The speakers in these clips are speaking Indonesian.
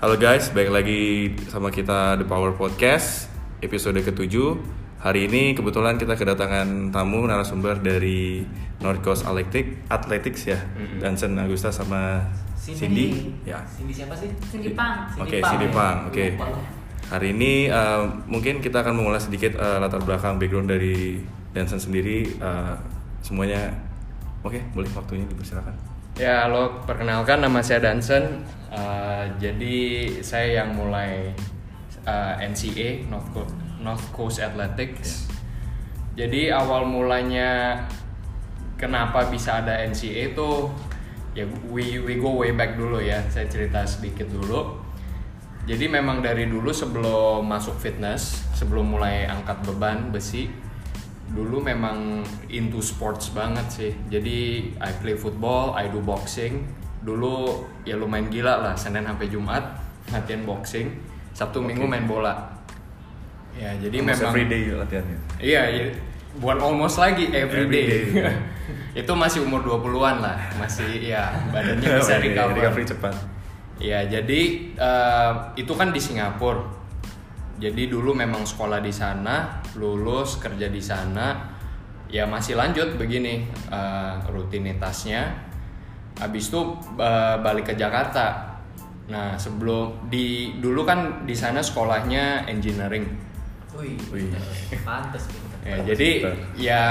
Halo guys, balik lagi sama kita The Power Podcast episode ke-7 Hari ini kebetulan kita kedatangan tamu narasumber dari North Coast Athletic, Athletics ya Dansen Agusta sama Cindy, Ya, Cindy siapa sih? Cindy Pang. Oke, Pang Cindy ya? Pang. Oke. Lupa. Hari ini eh, mungkin kita akan mengulas sedikit eh, latar belakang background dari Dansen sendiri eh, semuanya. Oke, boleh waktunya dipersilakan. Ya, halo, perkenalkan nama saya Dansen. Uh, jadi saya yang mulai uh, NCA North Coast, North Coast Athletics. Jadi awal mulanya kenapa bisa ada NCA itu ya we we go way back dulu ya. Saya cerita sedikit dulu. Jadi memang dari dulu sebelum masuk fitness, sebelum mulai angkat beban besi, dulu memang into sports banget sih. Jadi I play football, I do boxing. Dulu ya lumayan gila lah, Senin sampai Jumat latihan boxing, Sabtu Minggu main bola. Ya, jadi Almost memang every day latihannya. Iya, iya. bukan almost lagi every Every day. day. Itu masih umur 20-an lah, masih ya badannya bisa Oke, recover. recovery cepat. Ya, jadi eh, itu kan di Singapura. Jadi dulu memang sekolah di sana, lulus kerja di sana. Ya masih lanjut begini eh, rutinitasnya. Habis itu eh, balik ke Jakarta. Nah, sebelum di dulu kan di sana sekolahnya engineering. Wih, Wih. pantes gitu. Ya, jadi ya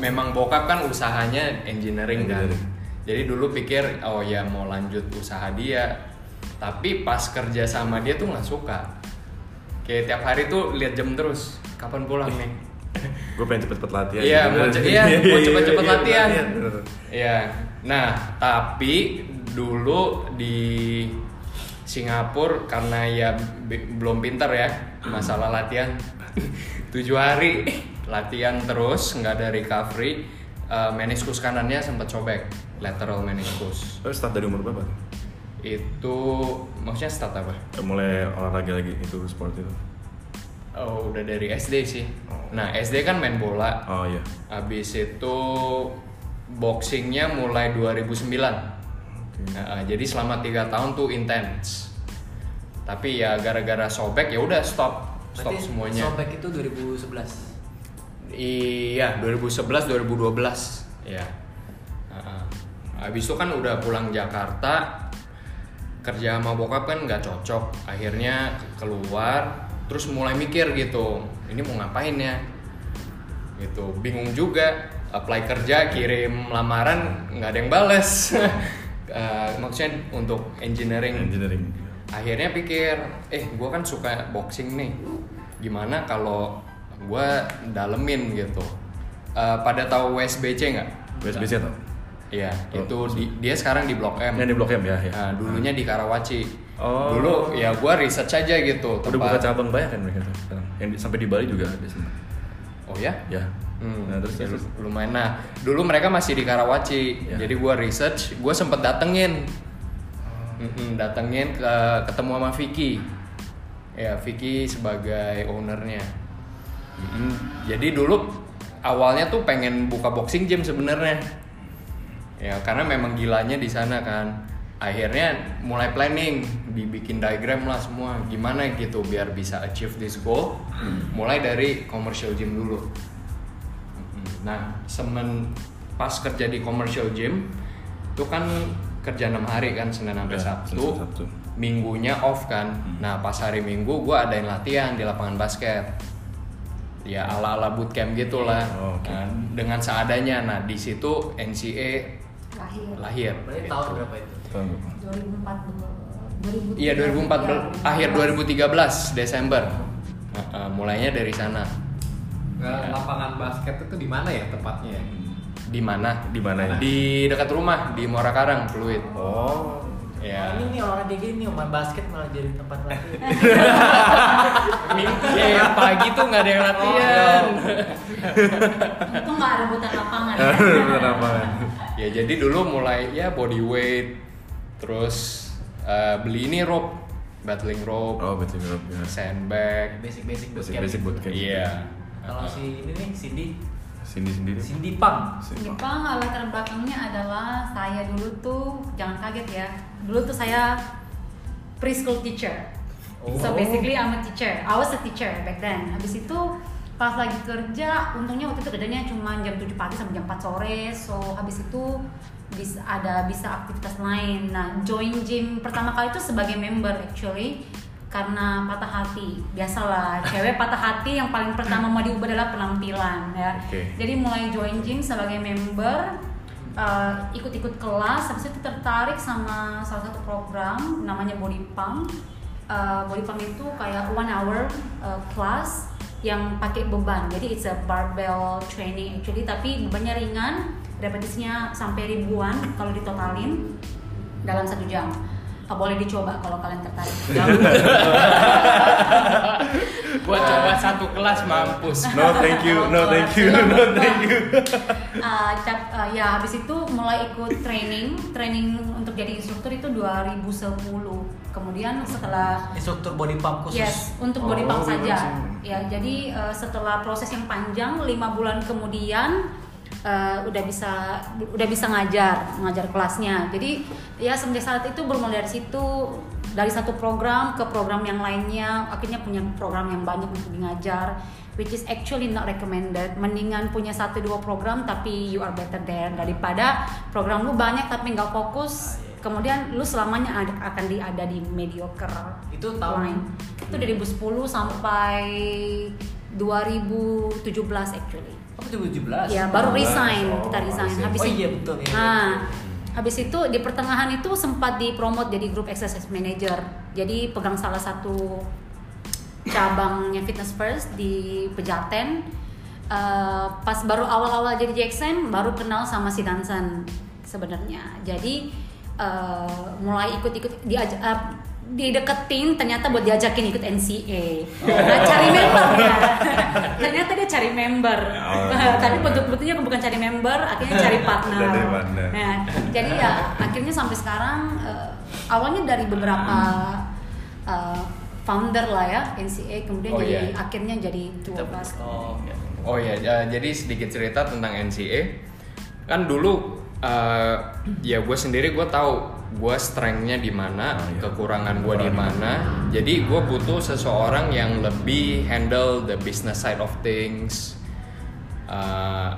memang bokap kan usahanya engineering, kan. Engineering. Jadi dulu pikir oh ya mau lanjut usaha dia. Tapi pas kerja sama dia tuh nggak suka. Kayak tiap hari tuh lihat jam terus. Kapan pulang nih? Gue pengen cepet-cepet latihan. Iya, gitu. mau iya, mau cepet-cepet iya, latihan. Iya. Nah, tapi dulu di Singapura karena ya belum pinter ya masalah latihan. Tujuh hari latihan terus, nggak ada recovery. Eh, meniskus kanannya sempat sobek, lateral meniskus. Lo start dari umur berapa? Itu maksudnya start apa? Mulai olahraga lagi itu sport itu. Oh, udah dari SD sih. Oh. Nah, SD kan main bola. Oh iya. Habis itu boxingnya mulai 2009. Nah, jadi selama tiga tahun tuh intens. Tapi ya gara-gara sobek ya udah stop, stop Berarti semuanya. Sobek itu 2011. Iya, 2011 2012. Ya. Heeh. Habis itu kan udah pulang Jakarta kerja sama bokap kan nggak cocok. Akhirnya keluar terus mulai mikir gitu. Ini mau ngapain ya? Gitu. Bingung juga apply kerja, kirim lamaran nggak ada yang bales. Eh, maksudnya untuk engineering Engineering. akhirnya pikir eh gue kan suka boxing nih gimana kalau gue dalemin gitu Eh, pada tahu WSBC nggak WSBC tau? Iya Oh, itu di- dia sekarang di Blok M Yang di Blok M ya, ya. Nah, dulunya di Karawaci Oh. dulu ya gue research aja gitu Udah buka cabang banyak kan mereka sekarang. Yang di- sampai di Bali juga ada oh ya Ya. Hmm, Nah, terus, ya, terus. lumayan nah dulu mereka masih di Karawaci Ya. jadi gue research gue sempet datengin Mm-mm, datengin ke ketemu sama Vicky ya Vicky sebagai ownernya Mm-mm, jadi dulu awalnya tuh pengen buka boxing gym sebenarnya ya karena memang gilanya di sana kan akhirnya mulai planning dibikin diagram lah semua gimana gitu biar bisa achieve this goal mulai dari commercial gym dulu. Nah, semen pas kerja di commercial gym itu kan kerja enam hari kan Senin sampai Ya, Sabtu. Sampai Sabtu. Minggunya off kan. Nah, pas hari Minggu gua adain latihan di lapangan basket. Ya ala-ala bootcamp gitulah. Oh, oke. Nah, dengan seadanya. Nah, di situ NCA Lahir. lahir. Berarti gitu. tahun berapa itu? Tahun berapa? 2014. 2013. Iya 2014 akhir 2013 Desember. Nah, eh, mulainya dari sana. Nggak, lapangan basket itu di mana ya tempatnya ya? Di mana? Di mana ya? Di dekat rumah di Muara Karang, Pluit. Oh. Ya. Oh, ini nih orang kayak gini main basket malah jadi tempat latihan. Minggu ya, pagi tuh nggak ada yang latihan. Itu nggak ada rebutan lapangan. Ya jadi dulu mulai ya body weight, terus eh, beli ini rope, battling rope, Oh, betul betul. ya. sandbag. Basic-basic Basic bootcamp. basic bootcamp. Iya. Kalau si ini nih Cindy, Cindy sendiri. Cindy Pang. Jepang latar belakangnya adalah saya dulu tuh jangan kaget ya. Dulu tuh saya preschool teacher. So Oh. basically I'm a teacher. I was a teacher back then. Habis itu pas lagi kerja, untungnya waktu itu kerjanya cuma jam 7 pagi sampai jam 4 sore. So habis itu bisa ada bisa aktivitas lain. Nah, join gym pertama kali itu sebagai member actually karena patah hati biasalah cewek patah hati yang paling pertama mau diubah adalah penampilan ya Oke. jadi mulai join gym sebagai member uh, ikut-ikut kelas habis itu tertarik sama salah satu program namanya body pump Uh, body pump itu kayak one hour uh, class yang pakai beban. Jadi it's a barbell training actually. Tapi bebannya ringan repetisinya sampai ribuan kalau ditotalin dalam satu jam boleh dicoba kalau kalian tertarik Buat coba satu kelas mampus. No thank you, no thank you, no thank you. Uh, cap- uh, ya habis itu mulai ikut training training untuk jadi instruktur itu 2010 kemudian setelah Instruktur body pump khusus. yes untuk body Oh, pump body saja pump. ya jadi uh, setelah proses yang panjang lima bulan kemudian uh, udah bisa udah bisa ngajar ngajar kelasnya. Jadi ya semenjak saat itu bermula dari situ. Dari satu program ke program yang lainnya akhirnya punya program yang banyak untuk ngajar which is actually not recommended. Mendingan punya satu dua program tapi you are better there daripada program lu banyak tapi nggak fokus kemudian lu selamanya ada, akan di ada di mediocre Itu tahun line. Itu 2010 sampai 2017 actually apa 2017? ya baru 17. resign Oh, kita resign resign. habis Oh itu iya, betul, nah habis itu di pertengahan itu sempat dipromot jadi grup exercise manager jadi pegang salah satu cabangnya fitness first di Pejaten Eh, pas baru awal-awal jadi JXM baru kenal sama si Dansan sebenarnya jadi eh, mulai ikut-ikut diajak eh, dideketin ternyata buat diajakin ikut NCA nah, cari member ya ternyata dia cari member Oh. tapi bentuk-bentuknya bukan cari member akhirnya cari partner nah jadi ya akhirnya sampai sekarang eh, awalnya dari beberapa eh, founder lah ya NCA kemudian Oh, jadi iya. akhirnya jadi of us. oh, ya. Oh ya, jadi sedikit cerita tentang NCA. Kan dulu eh, ya gue sendiri gue tahu gue strengthnya di mana, Oh, iya. kekurangan gue di mana. Jadi gue butuh seseorang yang lebih handle the business side of things Eh,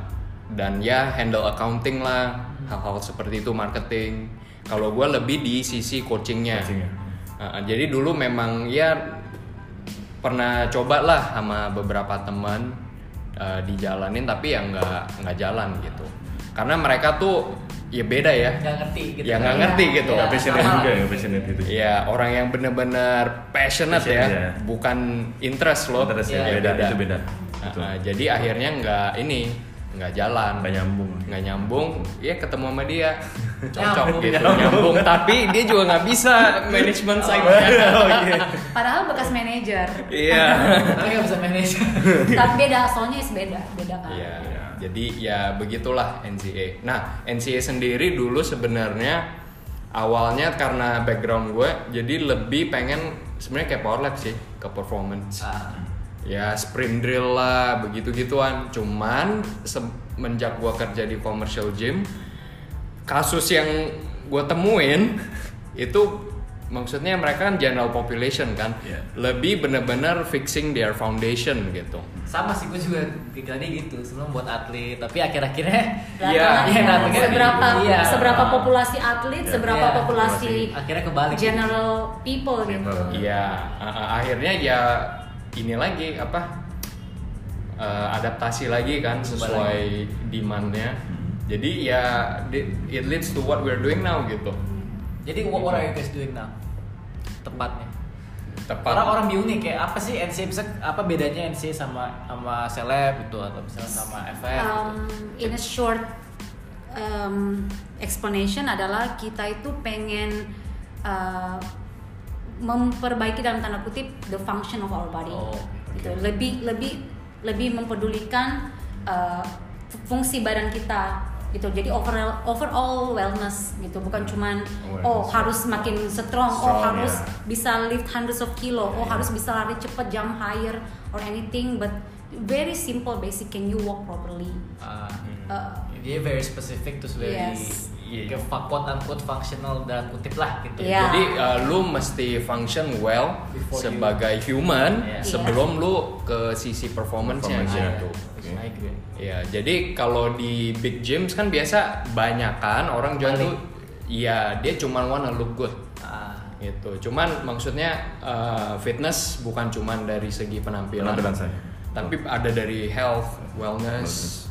dan ya handle accounting lah, hal-hal seperti itu marketing. Kalau gue lebih di sisi coachingnya. Coachingnya. Eh, jadi dulu memang ya pernah coba lah sama beberapa teman eh, dijalanin tapi ya nggak nggak jalan gitu karena mereka tuh ya beda ya Nggak ngerti gitu. ya nggak Iya. ngerti gitu Gak passionate sama. juga ya, passionate gitu. ya orang yang bener-bener passionate ya Passionate, ya. bukan interest loh Interest ya, Iya, beda, itu beda. Nah, Betul. nah, jadi akhirnya nggak ini nggak jalan Nggak nyambung. nggak nyambung ya ketemu sama dia cocok Nyambung. gitu nyambung tapi dia juga nggak bisa manajemen side Oh iya. Padahal bekas manajer. iya Tapi nggak bisa manage. Tapi beda, soalnya is beda, beda kan. Iya, jadi ya begitulah NCA. Nah, NCA sendiri dulu sebenarnya awalnya karena background gue, jadi lebih pengen sebenarnya kayak power lab sih ke performance. Ah. Ya sprint drill lah, begitu gituan. Cuman semenjak gue kerja di commercial gym, kasus yang gue temuin itu maksudnya mereka kan general population kan, Iya. lebih bener-bener fixing their foundation gitu. Sama sih gue juga pikirannya gitu sebelum buat atlet tapi akhir-akhirnya Iya. Belakangan Iya, ya, datangnya seberapa iya. seberapa populasi atlet, Iya, seberapa iya, populasi akhirnya kebalik general people gitu. People. Iya, uh, akhirnya ya ini lagi apa uh, adaptasi lagi kan sesuai demandnya. Jadi ya it leads to what we're doing now gitu. jadi what, what are you guys doing now tepatnya Tepat. orang orang bingung nih kayak apa sih NC bisa apa bedanya NC sama sama seleb gitu atau misalnya sama FF gitu. Um, in a short um, explanation adalah kita itu pengen uh, memperbaiki dalam tanda kutip the function of our body. Oh, Gitu. Lebih lebih lebih mempedulikan uh, fungsi badan kita gitu. Jadi overall overall wellness gitu, bukan cuman Awareness. oh harus makin strong, oh Strong, harus ya. bisa lift hundreds of kilo, oh harus bisa lari cepat, jump higher or anything, but very simple basic can you walk properly. Ah, Uh, dia very specific terus very Yes. Iya. kayak fa- quote unquote functional dalam kutip lah gitu. Iya. Jadi uh, lu mesti function well Before you- sebagai human Iya. sebelum lu ke sisi performance-nya Performance, gitu. Oke. I agree. Ya, jadi kalau di big gyms kan biasa banyak kan orang jual tuh Iya, dia cuma wanna look good Ah, gitu. Cuman maksudnya uh, fitness bukan cuman dari segi penampilan, Penampilan saya. tapi ada dari health, wellness,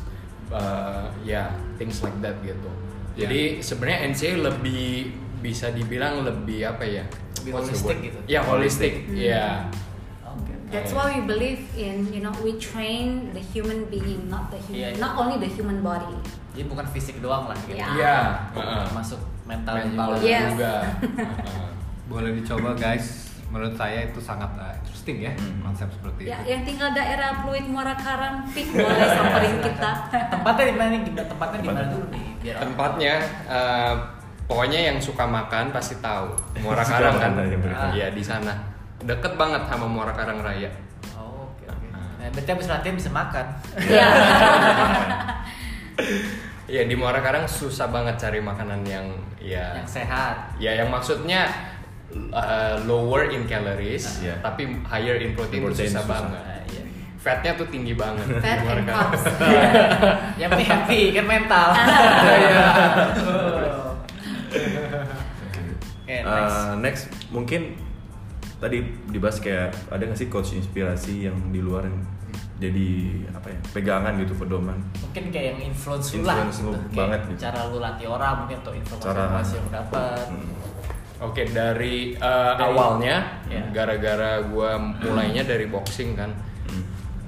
uh, ya things like that gitu. Jadi sebenarnya NCA lebih bisa dibilang lebih apa ya? Lebih What's the holistic word? gitu. Ya holistic, ya. oke. That's why we believe in, you know, we train the human being, not the human, Iya, iya. not only the human body. Jadi bukan fisik doang lah gitu. Iya. Iya. uh-uh. Masuk mental, mental juga. Yes. juga. Uh-uh. Boleh dicoba guys. Menurut saya itu sangat uh, interesting ya Hmm. konsep seperti Ya, itu. yang tinggal daerah Pluit Muara Karang, pik boleh samperin kita. Tempatnya di mana nih? Tempatnya di mana dulu nih? Biar Tempatnya uh, pokoknya yang suka makan pasti tahu. Muara Karang kan. ya. Iya, di sana. Deket banget sama Muara Karang Raya. Oh, oke oke. Nah, berarti habis latihan bisa makan. Iya. Iya, di Muara Karang susah banget cari makanan yang ya Yang sehat. ya yang maksudnya uh, lower in calories Iya. tapi higher in protein, Protein susah, susah. banget. Iya. Fatnya tuh tinggi banget. Fat and carbs. Yang penting happy kan mental. Iya. Oke, Eh, nice. next mungkin tadi dibahas kayak ada nggak sih coach inspirasi yang di luar yang jadi apa ya pegangan gitu pedoman mungkin kayak yang influence lu lah Influence gitu. banget gitu. cara lu latih orang mungkin atau informasi Cara- informasi yang dapat Hmm. Oke, dari, uh, Dari- awalnya Iya. gara-gara gua mulainya dari boxing kan.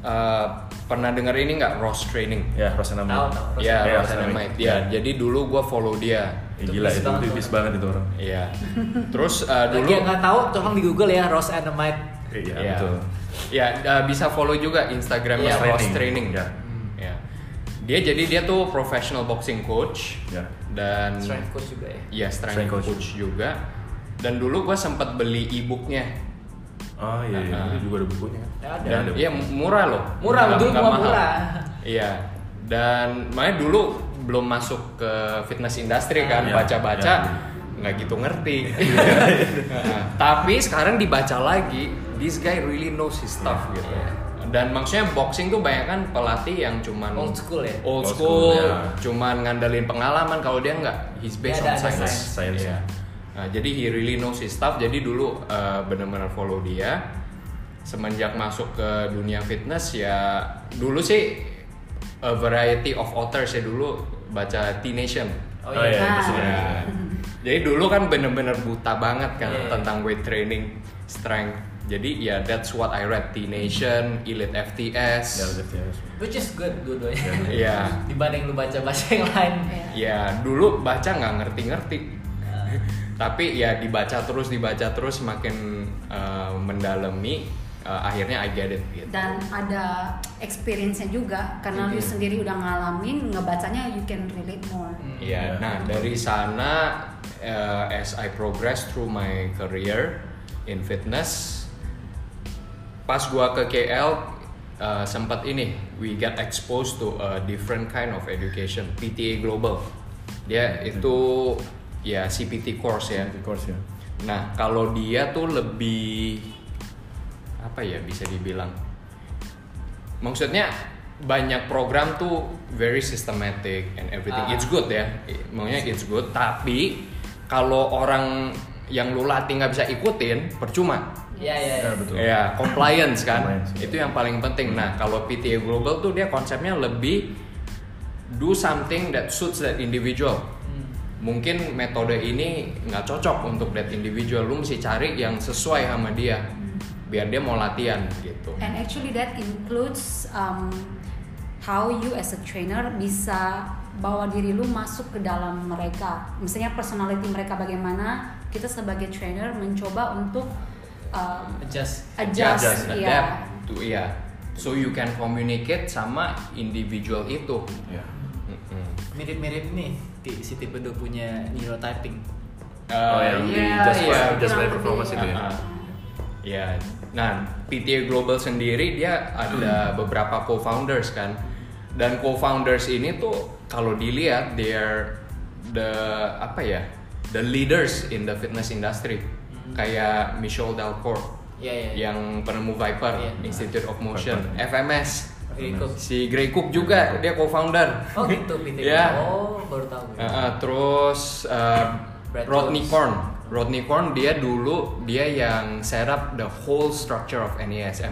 Uh, pernah denger ini nggak Ross Training? ya Rosanna Tahu, tahu. Ross Ya, Ya, Ross Ross Dynamite. Dynamite. Ya, jadi dulu gua follow dia. Itu gila bis itu banget tipis banget itu orang Iya. Terus uh, Bagi dulu yang nggak tahu tolong di Google ya Rose Dynamite iya ya, betul ya uh, bisa follow juga Instagramnya Iya, Ross Training. Ya. Ya. Dia jadi dia tuh professional boxing coach ya dan strength coach juga ya Iya, strength, Strength coach. coach. juga. Dan dulu gua sempat beli e-booknya. Oh iya iya Ah. itu juga ada bukunya kan Ya, ada. Ya, iya murah loh. Murah, gua mahal. murah. Iya. Dan makanya dulu belum masuk ke fitness industry kan, Iya, baca-baca iya. nggak gitu ngerti. Nah, Tapi sekarang dibaca lagi, this guy really knows his stuff Iya. gitu. Dan maksudnya boxing tuh banyak kan pelatih yang cuman Old school ya? Old Old school, school, ya. cuman ngandelin pengalaman kalau dia nggak he's based Dia on ada- ada science. science. Iya. Nah, jadi he really knows his stuff. Jadi dulu uh, bener-bener follow dia. Semenjak masuk ke dunia fitness ya dulu sih a variety of authors ya dulu baca T Nation. oh Oh, iya iya. Ah. Ya. Jadi dulu kan bener-bener buta banget kan Iya. tentang weight training, strength. Jadi ya that's what I read T Nation, Elite FTS. udah ya which is good dua-duanya Iya. dibanding lu baca baca yang lain Iya. Ya dulu baca nggak ngerti-ngerti. Tapi ya dibaca terus dibaca terus makin uh, mendalami uh, akhirnya I get it gitu. Dan ada experience-nya juga karena lu Mhm. sendiri udah ngalamin, ngebacanya you can relate more. Iya. Nah dari sana uh, as I progress through my career in fitness, pas gua ke KL uh, sempat ini we get exposed to a different kind of education PTA Global. Dia itu ya CPT course ya. of course ya Nah, kalau dia tuh lebih apa ya bisa dibilang? Maksudnya banyak program tuh very systematic and everything. Ah. It's good ya. Maunya it's good, tapi kalau orang yang lu latih nggak bisa ikutin, percuma. Iya iya. ya iya. betul Ya, compliance kan. Compliance. Itu yang paling penting. Nah, kalau PTA Global tuh dia konsepnya lebih do something that suits that individual. Mungkin metode ini nggak cocok untuk that individual lu mesti cari yang sesuai sama dia biar dia mau latihan gitu And actually that includes um, how you as a trainer bisa bawa diri lu masuk ke dalam mereka. Misalnya personality mereka bagaimana, kita sebagai trainer mencoba untuk um, adjust adjust, Adjust, ya. adapt to iya so you can communicate sama individual itu ya Mm-mm. mirip-mirip nih si tipe 2 punya neurotyping. Oh Uh, yang di iya, just iya. by just by kurang performance itu ya? Ah, Ya, nah PTA Global sendiri dia ada beberapa co-founders kan, dan co-founders ini tuh kalau dilihat they are the apa ya the leaders in the fitness industry. Kayak Michelle Delcourt Iya, iya, iya. yang penemu Viper Iya. Institute of Motion Viper. FMS Gray Cook. si Gray Cook juga dia co-founder Oh gitu, PT. Iya. Oh, baru tahu. Uh, uh, terus uh, Rodney. Korn Rodney Korn dia dulu dia yang set up the whole structure of NESM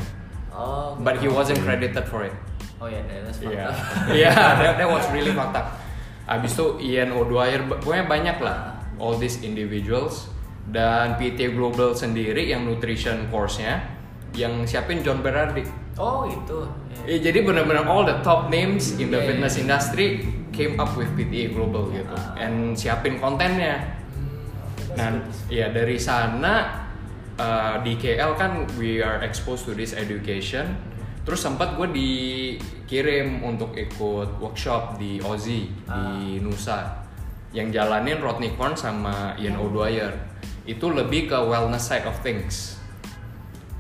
Oh. but he wasn't credited for it Oh ya, that's fucked Iya, up. iya, that, that was really fucked up. Abis itu Ian O'Dwyer, pokoknya banyak lah all these individuals dan PT Global sendiri yang nutrition course-nya yang siapin John Berardi. Oh gitu. Eh, jadi benar-benar all the top names in the Iya, fitness iya. industry came up with PTA Global gitu, Ah. and siapin kontennya. Nah, ya dari sana uh, di KL kan we are exposed to this education. Terus sempat gue dikirim untuk ikut workshop di Aussie di Nusa yang jalanin Rodney Korn sama Ian O'Dwyer. Itu lebih ke wellness side of things.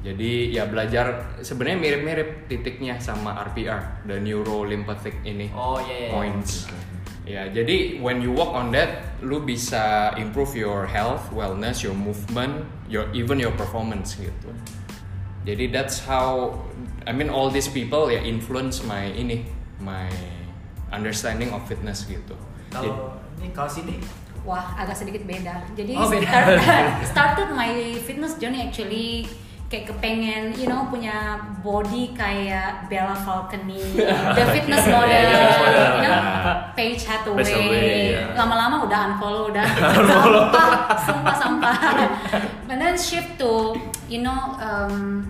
Jadi ya belajar sebenarnya mirip-mirip titiknya sama RPR, the neuro lymphatic ini Oh iya iya. points. Ya, jadi when you work on that, lu bisa improve your health, wellness, your movement, your even your performance gitu. Jadi that's how I mean all these people ya influence my ini, my understanding of fitness gitu. Jadi- Kalau ini kalau sini Wah, agak sedikit beda. Jadi Oh, beda. start- started my fitness journey actually kayak kepengen, you know, punya body kayak Bella Falconi, the fitness model, you know. Paige Hathaway. Lama-lama udah unfollow, udah sampah, sumpah sampah. And then shift to, you know, um,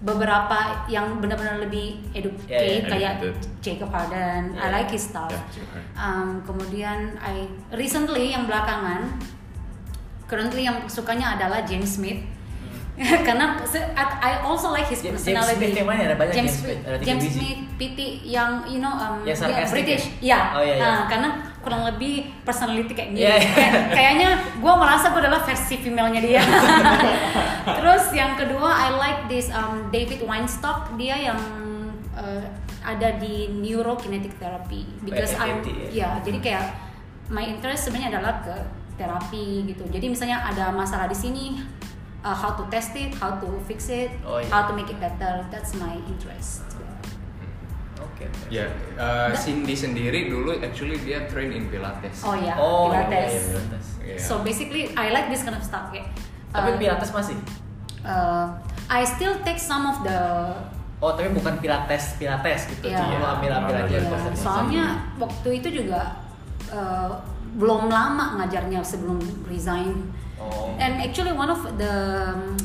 beberapa yang benar-benar lebih educate Yeah, yeah, kayak educated. Jacob Harden. I Yeah. like his stuff. Yeah. Um, kemudian I recently yang belakangan currently yang sukanya adalah James Smith karena I also like his James- James personality. Smith yang mana? Ada banyak James James Smith. Ada James. Smith PT yang you know um, dia sarcastic British. ya? Ya. Oh, iya, iya. Nah, karena kurang lebih personality kayak gini. Iya, iya. Kayak- Kayaknya gue merasa gue adalah versi female-nya dia. Terus yang kedua I like this um, David Weinstock dia yang uh, ada di neurokinetic therapy because I'm ya? ya jadi kayak my interest sebenarnya adalah ke terapi gitu. Jadi misalnya ada masalah di sini uh, how to test it, how to fix it, Oh, iya. how to make it better. That's my interest. Oke. oke. Ya, uh, Cindy sendiri dulu actually dia train in Pilates. Oh ya, Oh, iya, Pilates. Pilates. Iya. So basically I like this kind of stuff kayak. Tapi uh, Pilates masih? uh, I still take some of the Oh, tapi bukan Pilates, Pilates gitu. Iya. Cuma lu ambil-ambil aja konsepnya. soalnya waktu itu juga uh, belum lama ngajarnya sebelum resign. Oh. And actually one of the um,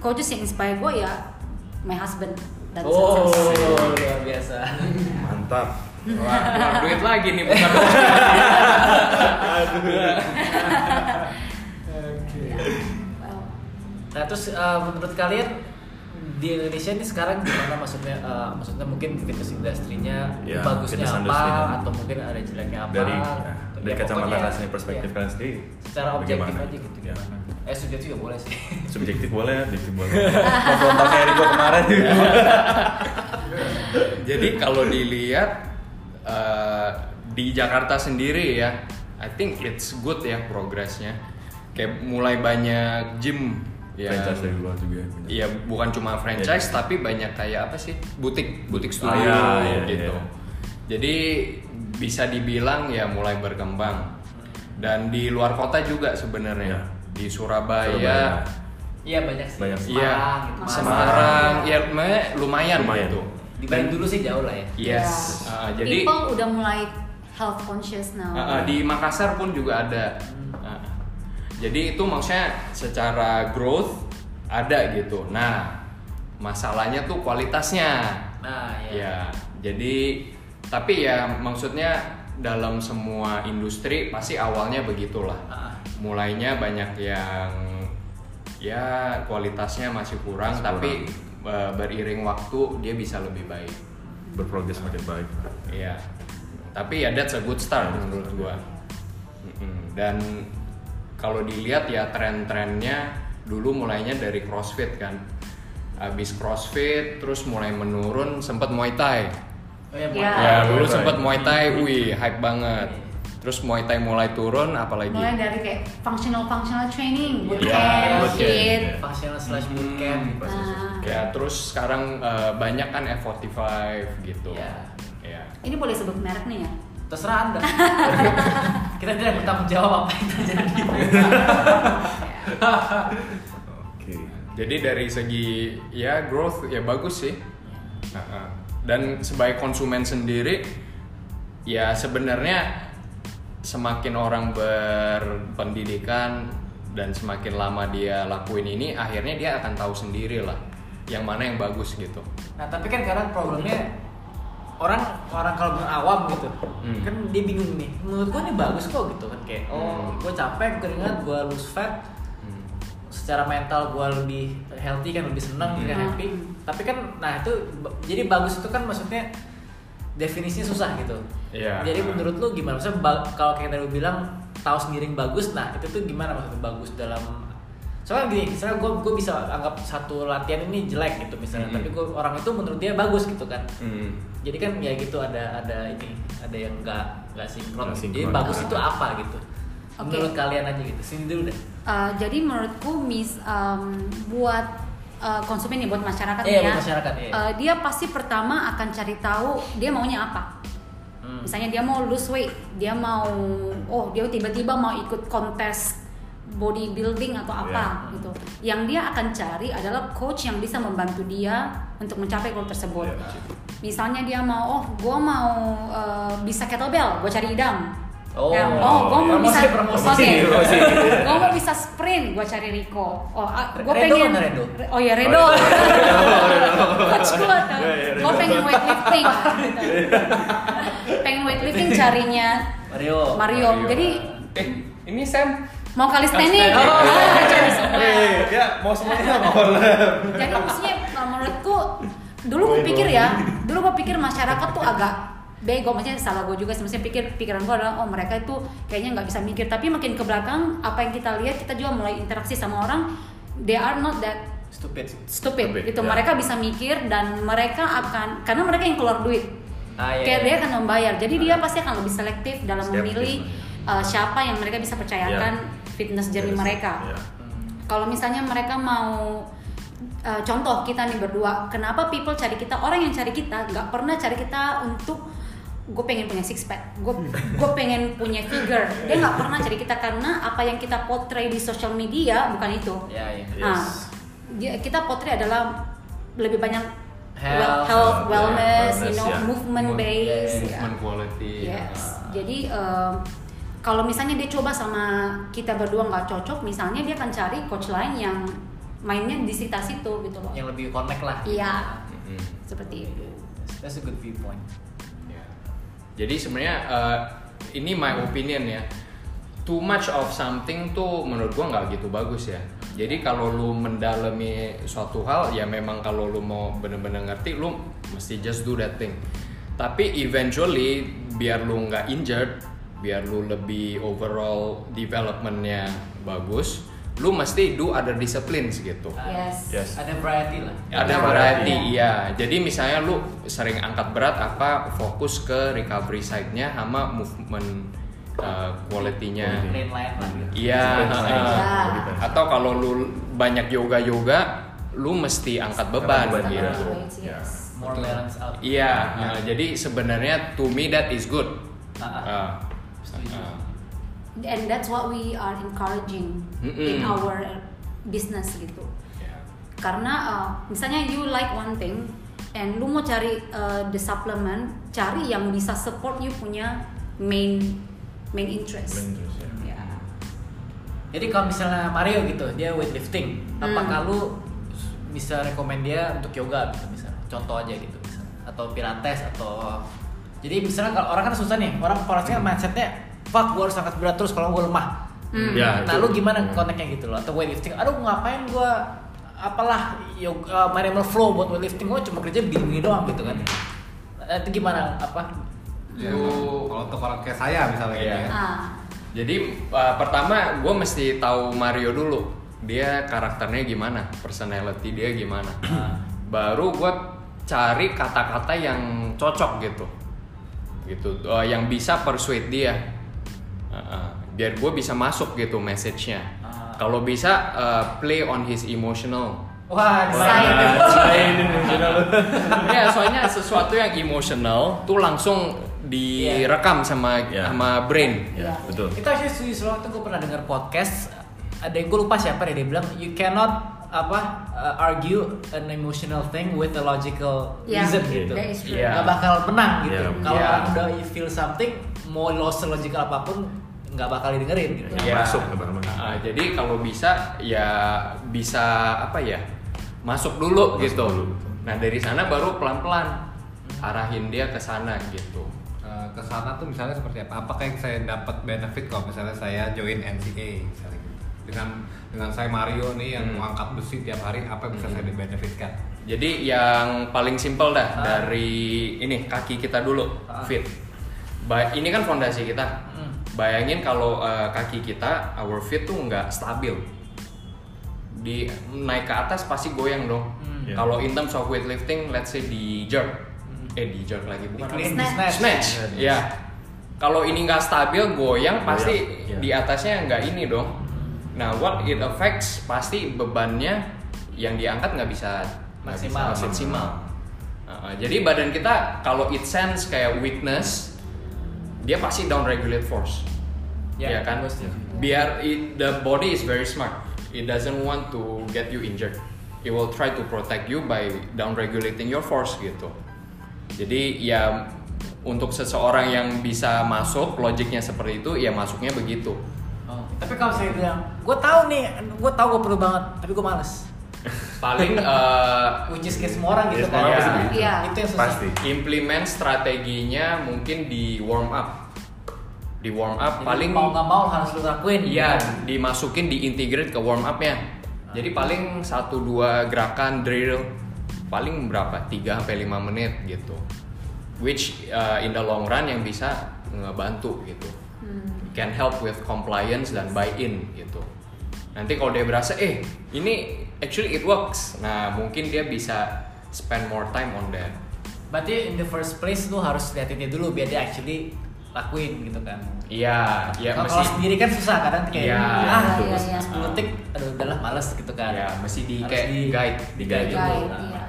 coaches yang inspire gue ya my husband dan Oh, luar biasa. Mantap. Wah, keluar duit lagi nih bukan. Well, Nah, terus uh, menurut kalian di Indonesia ini sekarang gimana maksudnya uh, maksudnya mungkin fitness industrinya Ya, bagusnya fitness apa industry-nya. atau mungkin ada jeleknya apa Dari gitu. ya, dari Ya, kacamata kalian perspektif iya. kalian sendiri. secara objektif bagaimana? aja gitu Ya. gimana eh subjektif juga boleh sih Subjektif boleh, objektif boleh. Konfrontal kayak Rico kemarin juga. Jadi kalau dilihat uh, di Jakarta sendiri ya, I think it's good ya progresnya. Kayak mulai banyak gym ya. Franchise dari luar juga. Iya, bukan cuma franchise tapi banyak kayak apa sih? Butik, butik Ah, studio iya, iya, gitu. iya. Jadi bisa dibilang ya mulai berkembang. Dan di luar kota juga sebenarnya. Iya. Di Surabaya, iya banyak sih Banyak. Iya, Semarang gitu. Semarang, ya lumayan, lumayan, Lumayan. gitu. dibanding dulu sih jauh lah ya Yes. yeah. Ah, jadi people udah mulai health conscious now. Ah, ah, di Makassar pun juga ada. Ah, jadi itu maksudnya secara growth ada gitu. Nah, masalahnya tuh kualitasnya. nah ya, Ya, jadi tapi ya maksudnya dalam semua industri pasti awalnya begitulah. Ah. Mulainya banyak yang ya kualitasnya masih kurang, Masih tapi eh, beriring waktu dia bisa lebih baik. Berprogres makin baik. Iya. Tapi ya that's a good start menurut gua. Dan kalau dilihat ya tren-trennya dulu mulainya dari CrossFit kan. Habis CrossFit terus mulai menurun sempat Muay Thai. oh ya, Ya. Ya, dulu sempat Muay Thai, wih hype banget. Terus Muay Thai mulai turun, apalagi? mulai dari kayak functional functional training Iya, bootcamp bootcamp. shit functional slash bootcamp gitu. Nah, Ya, terus sekarang eh, banyak kan F45 gitu. Iya. Ya. ini boleh sebut merek nih ya terserah anda kita tidak bertanggung jawab apa yang terjadi Oke. Jadi dari segi ya growth ya bagus sih. Nah, Dan sebagai konsumen sendiri ya sebenarnya semakin orang berpendidikan dan semakin lama dia lakuin ini akhirnya dia akan tahu sendiri lah yang mana yang bagus gitu. nah tapi kan kadang problemnya orang orang kalau awam gitu Hmm. kan dia bingung nih menurut gua ini bagus kok gitu kan kayak oh Hmm. gue capek keringat gue lose fat Hmm. secara mental gue lebih healthy kan lebih senang Hmm. kan happy tapi kan nah itu jadi bagus itu kan maksudnya definisinya susah gitu Iya. jadi menurut lu gimana maksudnya kalau kayak tadi lu bilang tahu sendiri yang bagus nah itu tuh gimana maksudnya bagus dalam soalnya gini misalnya gue gue bisa anggap satu latihan ini jelek gitu misalnya Mhm. tapi gue orang itu menurut dia bagus gitu kan Hmm. jadi kan ya gitu ada ada ini ada yang nggak nggak sinkron Nggak jadi sinkron. bagus itu apa gitu Oke. menurut kalian aja gitu sini dulu deh Uh, jadi menurutku mis um, buat uh, konsumen nih buat masyarakat Iya, nih ya buat masyarakat, iya. uh, dia pasti pertama akan cari tahu dia maunya apa Hmm. misalnya dia mau lose weight dia mau oh dia tiba-tiba mau ikut kontes bodybuilding atau apa Iya. gitu yang dia akan cari adalah coach yang bisa membantu dia untuk mencapai goal tersebut Iya. misalnya dia mau oh gue mau uh, bisa kettlebell gue cari idam Oh. Ya, oh, gue mau Promosi, bisa promosi. Oke. Promosi. gue mau bisa sprint, gue cari Rico. Oh, gue Redo pengen. mana Redo? Oh ya Redo. Coach gue tuh. Iya, Gue pengen weightlifting. gitu. pengen weightlifting carinya Mario Mario. Jadi Eh, ini Sam. Mau. Ah, cari semua. Eh, ya mau semuanya mau. Jadi maksudnya menurutku dulu gue pikir ya, dulu gue pikir masyarakat tuh agak bego, maksudnya salah gue juga sih, maksudnya pikir pikiran gue adalah oh mereka itu kayaknya nggak bisa mikir, tapi makin ke belakang apa yang kita lihat kita juga mulai interaksi sama orang, they are not that stupid. stupid, Stupid, gitu, ya. mereka bisa mikir dan mereka akan karena mereka yang keluar duit, ah, iya, kayak iya. dia akan membayar, jadi dia pasti akan lebih selektif dalam memilih uh, siapa yang mereka bisa percayakan fitness journey Yes. mereka Iya. Hmm. kalau misalnya mereka mau uh, contoh kita nih berdua kenapa people cari kita orang yang cari kita nggak pernah cari kita untuk gue pengen punya six pack gue gue pengen punya figure dia nggak pernah cari kita karena apa yang kita portray di social media bukan itu ya iya nah Yes. dia- kita portray adalah lebih banyak Health. well- health Yeah, wellness, you wellness, know ya. movement Mo- based ya. Movement quality. Yes. Ah. Jadi um, kalau misalnya dia coba sama kita berdua nggak cocok, misalnya dia akan cari coach lain yang mainnya di sekitar situ gitu loh. yang lebih connect lah Iya, Mm-mm. seperti itu. that's a good viewpoint Ya. Jadi sebenarnya eh, ini my opinion ya. Too much of something tuh menurut gua nggak gitu bagus ya. Jadi kalau lu mendalami suatu hal ya memang kalau lu mau bener-bener ngerti lu mesti just do that thing. Tapi eventually biar lu nggak injured, biar lu lebih overall developmentnya bagus, lu mesti do other disciplines gitu. Yes. Yes. ada variety lah Ada Ada variety, iya. Jadi misalnya lu sering angkat berat apa fokus ke recovery side-nya sama movement uh, quality-nya. gitu Iya, Discipline uh, side. Ya. atau kalau lu banyak yoga-yoga, lu mesti angkat beban gitu. iya. Yes, Ya. more balance out Iya, uh, jadi sebenarnya to me that is good. Ah, ah. Uh, Uh, And that's what we are encouraging in Mm-mm. our business gitu. ya. Karena uh, misalnya you like one thing and lu mau cari uh, the supplement, cari yang bisa support you punya main main interest. Main interest, ya. Ya. jadi kalau misalnya Mario gitu dia weightlifting Hmm. apakah lu bisa rekomend dia untuk yoga gitu misalnya contoh aja gitu misalnya atau pilates atau jadi misalnya kalau orang kan susah nih orang orangnya mindsetnya fuck gue harus angkat berat terus kalau gue lemah Hmm. Ya, nah itu. lu gimana kontaknya gitu loh atau weightlifting aduh ngapain gue apalah yoga manual flow buat weightlifting gue cuma kerja begini doang gitu kan Nah, itu gimana apa Ya, kalau untuk orang kayak saya misalnya gitu Iya. ya. Ah. Jadi uh, pertama gue mesti tahu Mario dulu. Dia karakternya gimana, personality dia gimana. Baru gue cari kata-kata yang cocok gitu, gitu, uh, yang bisa persuade dia. Biar gue bisa masuk gitu message-nya Ah. kalau bisa uh, play on his emotional Wah, Saya- ya soalnya sesuatu yang emotional tuh langsung direkam sama Iya. sama brain Ya, betul. Itu actually setuju soalnya waktu gue pernah dengar podcast ada yang gue lupa siapa deh dia bilang you cannot apa uh, argue an emotional thing with a logical Yeah, reason gitu. that is true. Iya. Nggak bakal menang gitu. Iya, Kalau iya. orang udah you feel something mau lo selogical apa pun nggak bakal didengerin gitu. Iya. masuk. Uh, jadi kalau bisa ya bisa apa ya masuk dulu Masuk gitu dulu. nah dari sana baru pelan-pelan arahin dia ke sana gitu Eh, ke sana tuh misalnya seperti apa? Apakah yang saya dapat benefit kalau misalnya saya join NCA misalnya gitu? Dengan dengan saya Mario nih yang Hmm. mengangkat besi tiap hari, apa yang bisa saya benefitkan? Jadi yang paling simpel dah Ah. dari ini kaki kita dulu Ah. fit. Ba- ini kan fondasi kita. Hmm. Bayangin kalau uh, kaki kita our feet tuh nggak stabil. Di naik ke atas pasti goyang dong. Hmm. Ya. Kalau in terms of weightlifting, let's say di jerk, eh di jerk lagi bukan Di clean, snatch. snatch. Ya. Kalau ini nggak stabil goyang pasti ya. di atasnya nggak ini dong. Nah, what it affects pasti bebannya yang diangkat nggak bisa nggak bisa Maksimal. maksimal. Uh, jadi badan kita kalau it sense kayak weakness, dia pasti down regulate force. Ya, Ya, kan? bagus. Biar it, the body is very smart. It doesn't want to get you injured. It will try to protect you by down regulating your force gitu. Jadi ya untuk seseorang yang bisa masuk logiknya seperti itu ya masuknya begitu. Oh, Tapi kalau saya bilang, gue tahu nih, gue tahu gue perlu banget, tapi gue males. Paling eh, Which is kayak semua orang gitu Ya, kan. begitu. Iya. Itu yang susah. Pasti. implement strateginya mungkin di warm up. Di warm up Jadi paling mau nggak mau harus lu lakuin. Iya, gitu. dimasukin diintegrate ke warm up-nya. Jadi paling satu dua gerakan drill paling berapa? 3 sampai 5 menit gitu. Which uh, in the long run yang bisa ngebantu gitu. Hmm. Can help with compliance dan buy-in gitu. Nanti kalau dia berasa eh ini actually it works. Nah, mungkin dia bisa spend more time on that. Berarti in the first place lu harus liatin dia dulu biar dia actually lakuin gitu kan. Iya, ya kalau mesti sendiri kan susah kadang kayak Iya. ah Iya, iya. 10 detik aduh udahlah males gitu kan. ya mesti di Harus kayak di- guide, di guide dulu. Guide, Nah. iya.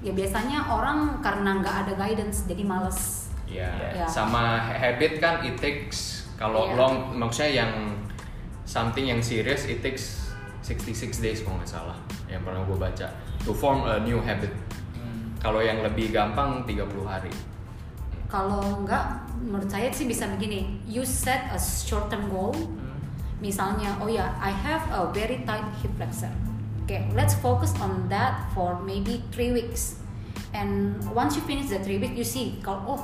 Ya biasanya orang karena nggak ada guidance jadi males. Ya, Ya. sama habit kan it takes kalau Iya. long maksudnya yang something yang serious it takes 66 days kalau nggak salah yang pernah gue baca to form a new habit. Hmm. Kalau yang lebih gampang 30 hari. Kalau nggak, menurut saya sih bisa begini. You set a short term goal. Hmm. Misalnya, oh ya, I have a very tight hip flexor. Okay, let's focus on that for maybe three weeks. And once you finish the three weeks, you see kalau oh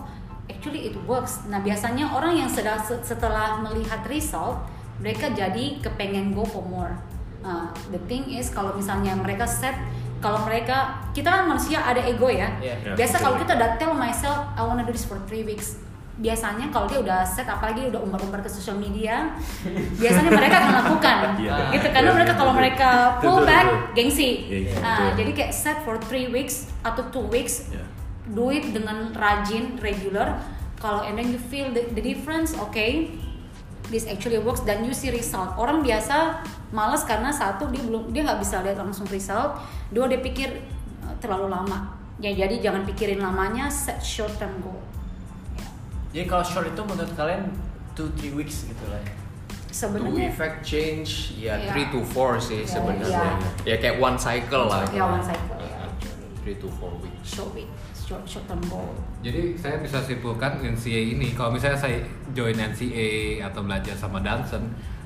actually it works. Nah biasanya orang yang sedang setelah melihat result, mereka jadi kepengen go for more. Nah, the thing is kalau misalnya mereka set kalau mereka kita kan manusia ada ego ya. Iya. Iya, Biasa kalau kita udah tell myself I wanna do this for three weeks. Biasanya kalau dia udah set apalagi udah umbar-umbar ke sosial media, biasanya mereka akan lakukan. Iya. Gitu karena Iya, mereka betul, kalau betul. mereka pull back gengsi. Iya, Nah, jadi kayak set for three weeks atau two weeks, do it dengan rajin, regular. Kalau and then you feel the, the difference, okay, this actually works dan you see result. Orang biasa malas karena satu dia belum dia nggak bisa lihat langsung result, dua dia pikir uh, terlalu lama. Ya jadi jangan pikirin lamanya, set short term goal. Jadi kalau short itu menurut kalian 2-3 weeks gitu lah ya. To Sebenarnya effect change ya Iya. 3 to 4 sih Iya, sebenarnya. iya. Ya kayak one cycle lah. Ya, one cycle, ya. 3 to 4 weeks. short week, short short term goal. Jadi saya bisa simpulkan NCA ini kalau misalnya saya join NCA atau belajar sama Danson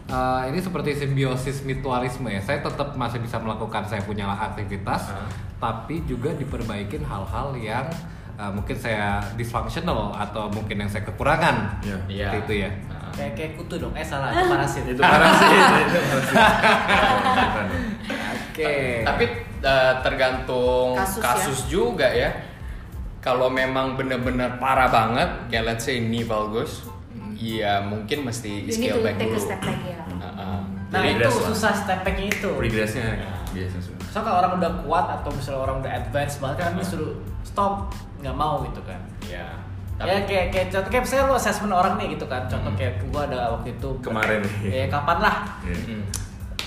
eh, ini seperti simbiosis mutualisme ya. Saya tetap masih bisa melakukan saya punya aktivitas, Ah. tapi juga diperbaikin hal-hal yang eh, mungkin saya dysfunctional atau mungkin yang saya kekurangan. Iya. Iya. Seperti itu ya. Nah. Kayak kayak kutu dong. Eh salah, itu parasit. Itu parasit, itu parasit. Oke. Tapi uh, tergantung Kasus kasus, ya. juga ya. Kalau memang bener-bener parah banget, kayak let's say knee valgus, ya mungkin mesti You need scale to back take dulu. a step back ya. Uh-uh. Nah Jadi itu regress lah. susah step back-nya itu. Regressnya biasa susah. So kalau orang udah kuat atau misalnya orang udah advance banget kan disuruh stop nggak mau gitu kan. Ya. ya kayak kayak contoh kayak misalnya lu assessment orang nih gitu kan contoh kayak gua ada waktu itu Kemarin ya kapan lah Iya. Mm.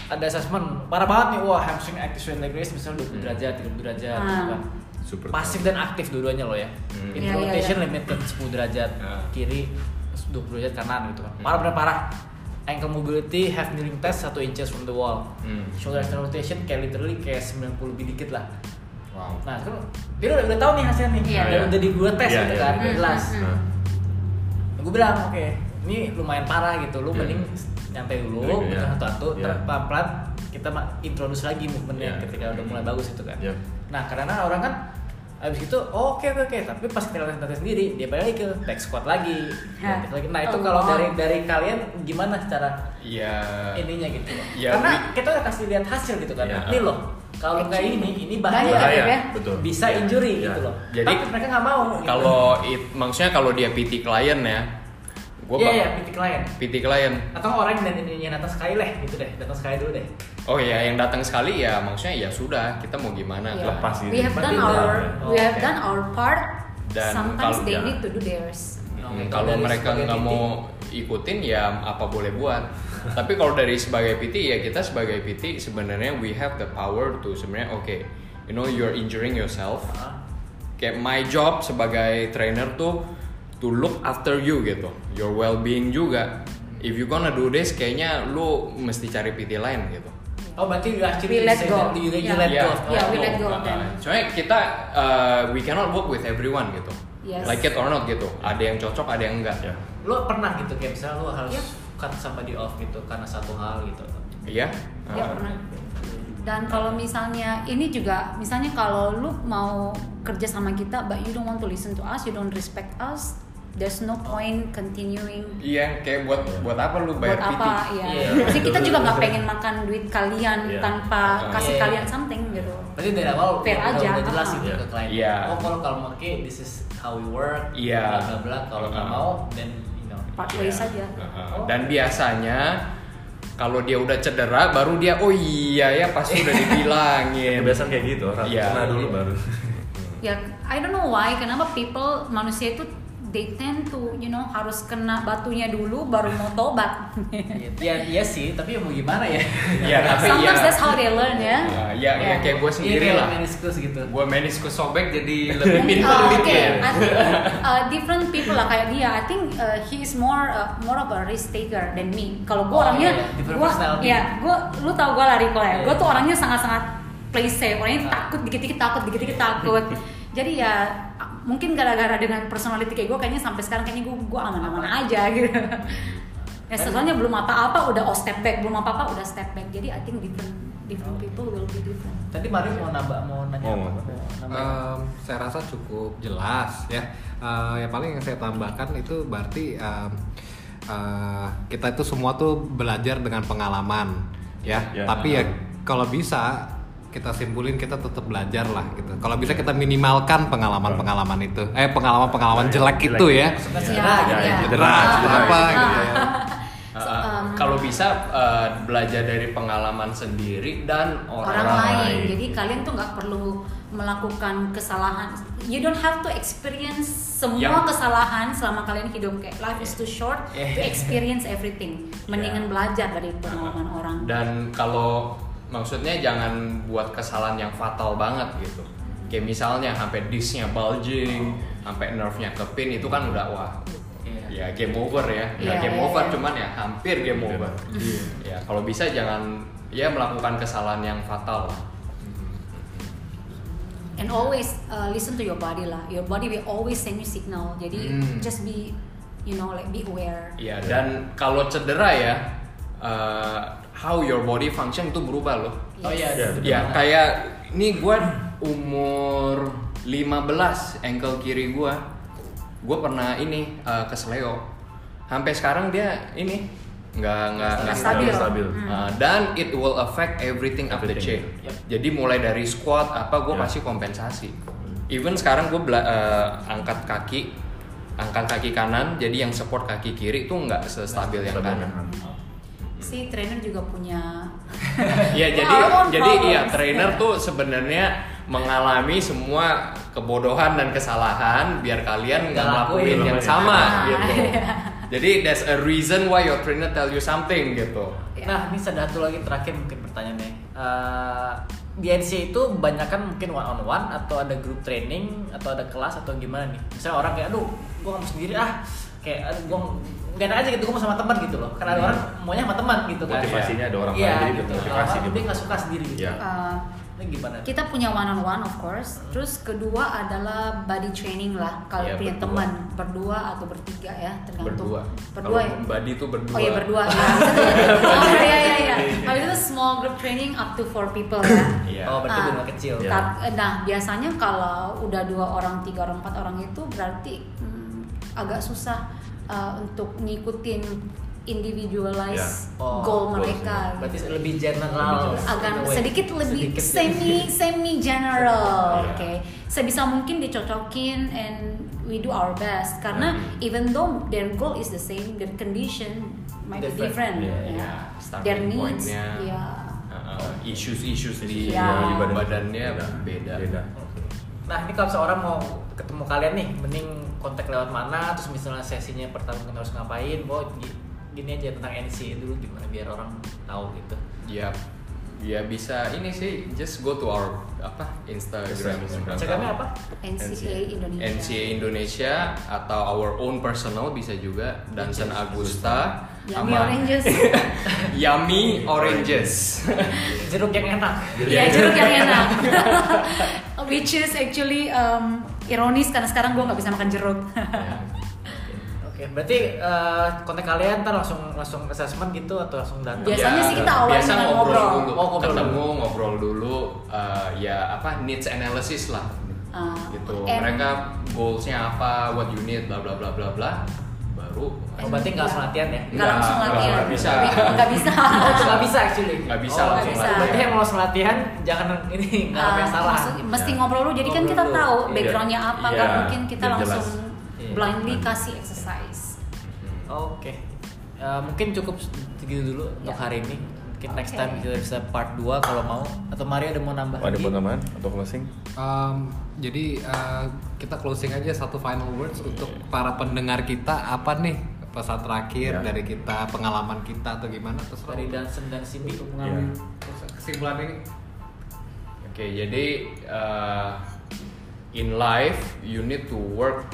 ada assessment parah banget nih wah hamstring active swing leg raise misalnya 20 derajat 30 derajat gitu Ah. kan Super pasif dan aktif dua-duanya loh ya Hmm. Iya, iya, rotation iya. limited 10 derajat Ah. kiri 20 derajat kanan gitu kan parah bener parah ankle mobility half kneeling test 1 inches from the wall Hmm. shoulder external rotation kayak literally kayak 90 lebih dikit lah Wow. nah kan dia udah, udah tahu nih hasilnya nih Iya. udah, udah di gue tes Iya, gitu iya, kan iya. jelas Hmm, Nah, gue bilang oke ini lumayan parah gitu lu Iya. mending nyantai dulu gitu iya. satu-satu ter- pelan-pelan kita introduce lagi movementnya Iya. ketika udah mulai bagus itu kan Iya. nah karena orang kan abis itu oh, oke oke oke tapi pas kita latihan sendiri dia balik lagi ke back squat lagi. Gitu nah itu Oh. kalau dari dari kalian gimana cara Iya. ininya gitu Ya, karena we- kita udah kasih lihat hasil gitu kan Iya. ini loh kalau kayak ini ini bahaya, Bahaya, ya? betul. bisa Iya. injury Iya. gitu loh Jadi, tapi mereka nggak mau gitu. Kalau it, maksudnya kalau dia PT klien ya, gue Iya iya PT klien PT klien. atau orang yang, yang datang sekali lah gitu deh datang sekali dulu deh Oh ya, yang datang sekali ya, maksudnya ya sudah, kita mau gimana? Yeah. Lepas gitu. We have done Berarti our we have done our part. Dan Sometimes kalau- they ya. need to do theirs. Hmm, Oke, kalau dari mereka nggak mau ikutin ya apa boleh buat. Tapi kalau dari sebagai PT ya kita sebagai PT sebenarnya we have the power to sebenarnya oke, you know you're injuring yourself. Ah. Kayak my job sebagai trainer tuh to look after you gitu, your well being juga. If you gonna do this, kayaknya lu mesti cari PT lain gitu. Oh berarti you actually We let go. that you, you Yeah. let Yeah. go. Yeah, we Oh. let go. Uh, then. soalnya kita uh, we cannot work with everyone gitu. Yes. Like it or not gitu. Ada yang cocok, ada yang enggak. Ya. Lo pernah gitu kayak misalnya lo harus Iya. cut sama di off gitu karena satu hal gitu. Iya. Ya Uh, pernah. Dan kalau misalnya ini juga, misalnya kalau lu mau kerja sama kita, but you don't want to listen to us, you don't respect us, there's no point continuing. Iya, kayak buat buat apa lu Buat bayar PT? apa ya? Iya. Maksudnya kita juga nggak pengen makan duit kalian Iya. tanpa kasih Iya. kalian something gitu. Berarti dari awal Fair udah, aja, udah jelas gitu Iya. ke klien. Iya. Oh kalau kalau mau oke this is how we work. Iya. Bla bla bla. Kalau nggak Ah. mau then you know. Part Iya. ways saja. Uh-uh. Dan biasanya kalau dia udah cedera baru dia oh iya ya pasti udah dibilangin. Kebiasaan kayak gitu, orang Iya. kena dulu baru. Ya, I don't know why. Kenapa people manusia itu they tend to you know harus kena batunya dulu baru mau tobat. Iya iya sih tapi ya mau gimana ya? Iya, tapi Sometimes ya. that's how they learn ya. Ya, ya, ya kayak gue Iya sendiri lah. meniskus gitu. Gue meniskus sobek jadi lebih pintar uh, dikit. Oke, I think uh, different people lah kayak dia. I think uh, he is more uh, more of a risk taker than me. Kalau gue Oh, orangnya, iya, different gue ya gue, lu tau gue lari kok ya. Iya. Gue tuh orangnya sangat-sangat play safe. Orangnya Ah. takut dikit-dikit takut, dikit-dikit takut. Jadi ya mungkin gara-gara dengan personality kayak gue kayaknya sampai sekarang kayaknya gue gue aman-aman aja gitu. Ya soalnya belum apa-apa udah oh step back, belum apa-apa udah step back. Jadi I think different different people will be different. Tadi Mario mau nambah mau nanya Oh, apa? Em, saya rasa cukup jelas ya. Eh, yang paling yang saya tambahkan itu berarti em, eh, kita itu semua tuh belajar dengan pengalaman ya. Ya. Tapi ya kalau bisa kita simpulin kita tetap belajar lah gitu. Kalau bisa kita minimalkan pengalaman-pengalaman itu. Eh pengalaman-pengalaman jelek Jelek. itu ya. Ya, cedera gitu. ya. Cedera, Ah, ah, apa ah. gitu ya. So, uh, um, kalau bisa uh, belajar dari pengalaman sendiri dan orang, orang, lain. lain. Jadi kalian tuh nggak perlu melakukan kesalahan. You don't have to experience semua Yang- kesalahan selama kalian hidup. Kayak life is too short to Yeah. experience everything. Mendingan belajar dari pengalaman orang. Dan kalau maksudnya jangan buat kesalahan yang fatal banget gitu. Kayak misalnya sampai disknya bulging, sampai nerve-nya kepin itu kan udah wah. Iya. Ya game over ya. Ya Iya, game iya, over iya. cuman ya hampir game Hampir. over. Ya kalau bisa jangan ya melakukan kesalahan yang fatal lah. And always uh, listen to your body lah. Your body will always send you signal. Jadi Hmm. just be you know like be aware. Iya dan kalau cedera ya uh, how your body function itu berubah loh. Oh iya, Iya, betul Ya kayak ini gue umur 15 ankle kiri gue gue pernah ini uh, kesleo sampai sekarang dia ini nggak nggak nggak Stabil. stabil. Hmm. Uh, dan it will affect everything of the chain. Everything. Yep. Jadi mulai dari squat apa gue Ya. pasti kompensasi. Even sekarang gue angkat kaki, angkat kaki kanan, jadi yang support kaki kiri itu nggak sestabil yang Stabil kanan. kanan. Si trainer juga punya Iya jadi jadi iya trainer tuh sebenarnya mengalami semua kebodohan dan kesalahan biar kalian nggak ngelakuin lakuin. yang sama Ah, gitu. iya. Jadi that's a reason why your trainer tell you something gitu. Nah, ini satu lagi terakhir mungkin pertanyaannya. Eh di NC itu kebanyakan mungkin one on one atau ada group training atau ada kelas atau gimana nih? Misalnya orang kayak, aduh, gue nggak mau sendiri ah, kayak aduh, gue gak enak aja gitu, gue mau sama teman gitu loh. Karena ada Hmm. orang maunya sama teman gitu kan. Motivasinya ada orang Iya, lain, jadi gitu. termotivasi Orang dia. dia nggak suka sendiri gitu. Uh, Ini gimana? kita punya one on one of course terus kedua adalah body training lah kalau Iya, punya berdua. teman berdua atau bertiga ya tergantung Berdua. berdua Kalau ya Body itu berdua. oh iya berdua ya oh iya iya iya kalau itu small group training up to four people ya. Oh, berarti Ah. benar kecil. Ta- Nah, biasanya kalau udah dua orang, tiga orang, empat orang itu berarti hmm, agak susah uh, untuk ngikutin individualize Ya. Oh, goal goals, mereka. Berarti gitu. lebih general. agak sedikit lebih Sedikit. semi semi general, oke. Sebisa mungkin dicocokin and we do our best karena Hmm. even though their goal is the same, their condition might be Different. ya. iya. Starting Their needs, ya. Uh, issues-issues di, di badannya beda. Beda. Nah ini kalau seorang mau ketemu kalian nih, mending kontak lewat mana? Terus misalnya sesinya pertama kan harus ngapain? Mau gini aja tentang NC dulu gimana biar orang tahu gitu. Ya, ya bisa ini sih just go to our apa Instagram, Instagram. Instagramnya apa? NCA Indonesia. NCA Indonesia atau our own personal bisa juga Dansen Agusta Yummy sama- oranges. Yummy Oranges. Jeruk yang enak. Iya jeruk yang enak. Which is actually um, ironis karena sekarang gue nggak bisa makan jeruk. Oke, berarti eh, kontak kalian ntar langsung langsung assessment gitu atau langsung datang? Biasanya sih kita awalnya biasa ngobrol, ngobrol. dulu, Oh, ngobrol ketemu ngobrol dulu, eh, ya apa needs analysis lah, Ah, gitu. and- Mereka goalsnya apa, what you need, bla bla bla bla bla, baru Oh, berarti nggak langsung latihan ya? Nggak langsung Nggak, latihan. nggak bisa. Nggak bisa. Nggak bisa actually. Nggak bisa Oh, langsung bisa. latihan. Berarti yang mau langsung latihan jangan ini nggak yang salah. maksud- mesti Ya. ngobrol dulu. Jadi kan kita dulu. tahu Iya. backgroundnya apa. Iya, Kan mungkin kita langsung jelas. Iya. blindly kasih exercise. Oke. Eh, mungkin cukup segitu dulu untuk hari ini. Mungkin next Oke. time kita bisa part 2 kalau mau. Atau Mario ada mau nambah Ada lagi? buat tambahan atau closing? Um, jadi uh, kita closing aja satu final words untuk para pendengar kita apa nih pesan terakhir Ya. dari kita pengalaman kita atau gimana terus Dari Dansen dan Cindy. untuk mengambil Iya. kesimpulan ini Oke, jadi uh, in life you need to work,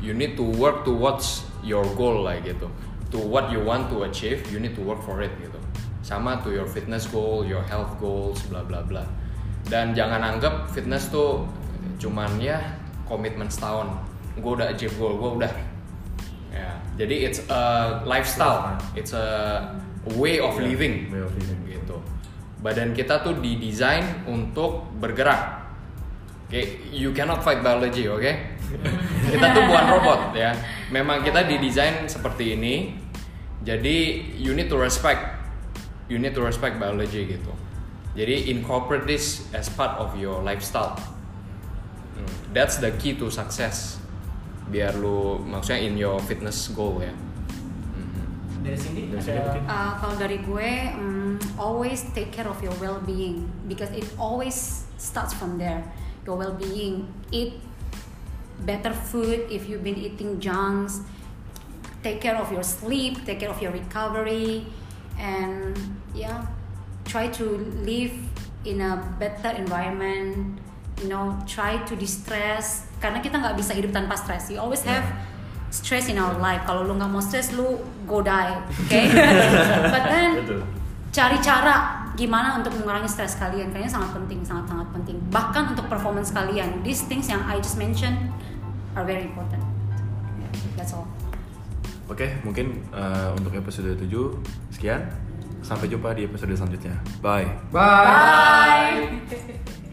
you need to work towards your goal lah gitu. To what you want to achieve, you need to work for it gitu. Sama to your fitness goal, your health goals, bla bla bla. Dan jangan anggap fitness tuh cuman ya komitmen setahun. Gue udah achieve goal, gue udah. Ya, jadi it's a lifestyle, it's a way of Yeah, living way of living. gitu. Badan kita tuh didesain untuk bergerak. Oke, you cannot fight biology, oke? kita tuh bukan robot ya. Memang kita didesain seperti ini. Jadi you need to respect, you need to respect biology gitu. Jadi incorporate this as part of your lifestyle. Hmm, That's the key to success. Biar lu maksudnya in your fitness goal ya. Dari Cindy Dari ada mungkin. Uh, kalau dari gue, mm, always take care of your well-being because it always starts from there. Your well-being, eat better food if you've been eating junks. Take care of your sleep, take care of your recovery, and yeah, try to live in a better environment. You know, try to distress karena kita nggak bisa hidup tanpa stress. You always have stress in our life. Kalau lu nggak mau stress, lu go die, oke? But then cari cara gimana untuk mengurangi stres kalian kayaknya sangat penting sangat sangat penting bahkan untuk performance kalian these things yang I just mentioned are very important that's all Oke, mungkin uh, untuk episode 7 sekian. Sampai jumpa di episode selanjutnya. Bye. bye bye